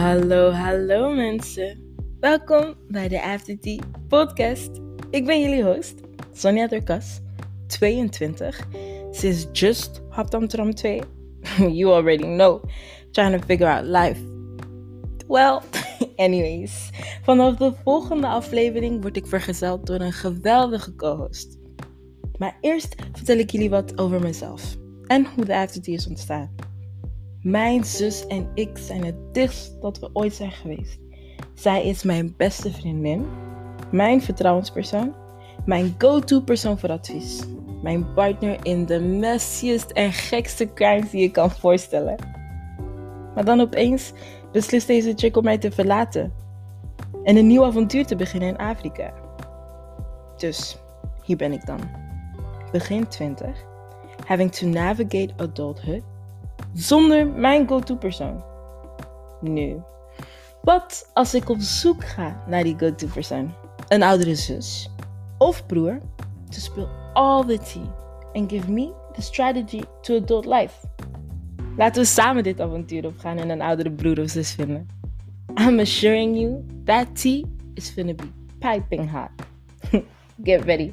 Hallo, hallo mensen. Welkom bij de After podcast. Ik ben jullie host, Sonja Durkas, 22. Ze is just hopped on tram 2. you already know. Trying to figure out life. Well, anyways. Vanaf de volgende aflevering word ik vergezeld door een geweldige co-host. Maar eerst vertel ik jullie wat over mezelf en hoe de After is ontstaan. Mijn zus en ik zijn het dichtst dat we ooit zijn geweest. Zij is mijn beste vriendin, mijn vertrouwenspersoon, mijn go-to persoon voor advies. Mijn partner in de messiest en gekste crimes die je kan voorstellen. Maar dan opeens beslist deze chick om mij te verlaten en een nieuw avontuur te beginnen in Afrika. Dus hier ben ik dan. Begin 20, having to navigate adulthood zonder mijn go-to persoon. Nu, wat als ik op zoek ga naar die go-to persoon? Een oudere zus of broer to spill all the tea and give me the strategy to adult life. Laten we samen dit avontuur opgaan en een oudere broer of zus vinden. I'm assuring you that tea is gonna be piping hot. Get ready.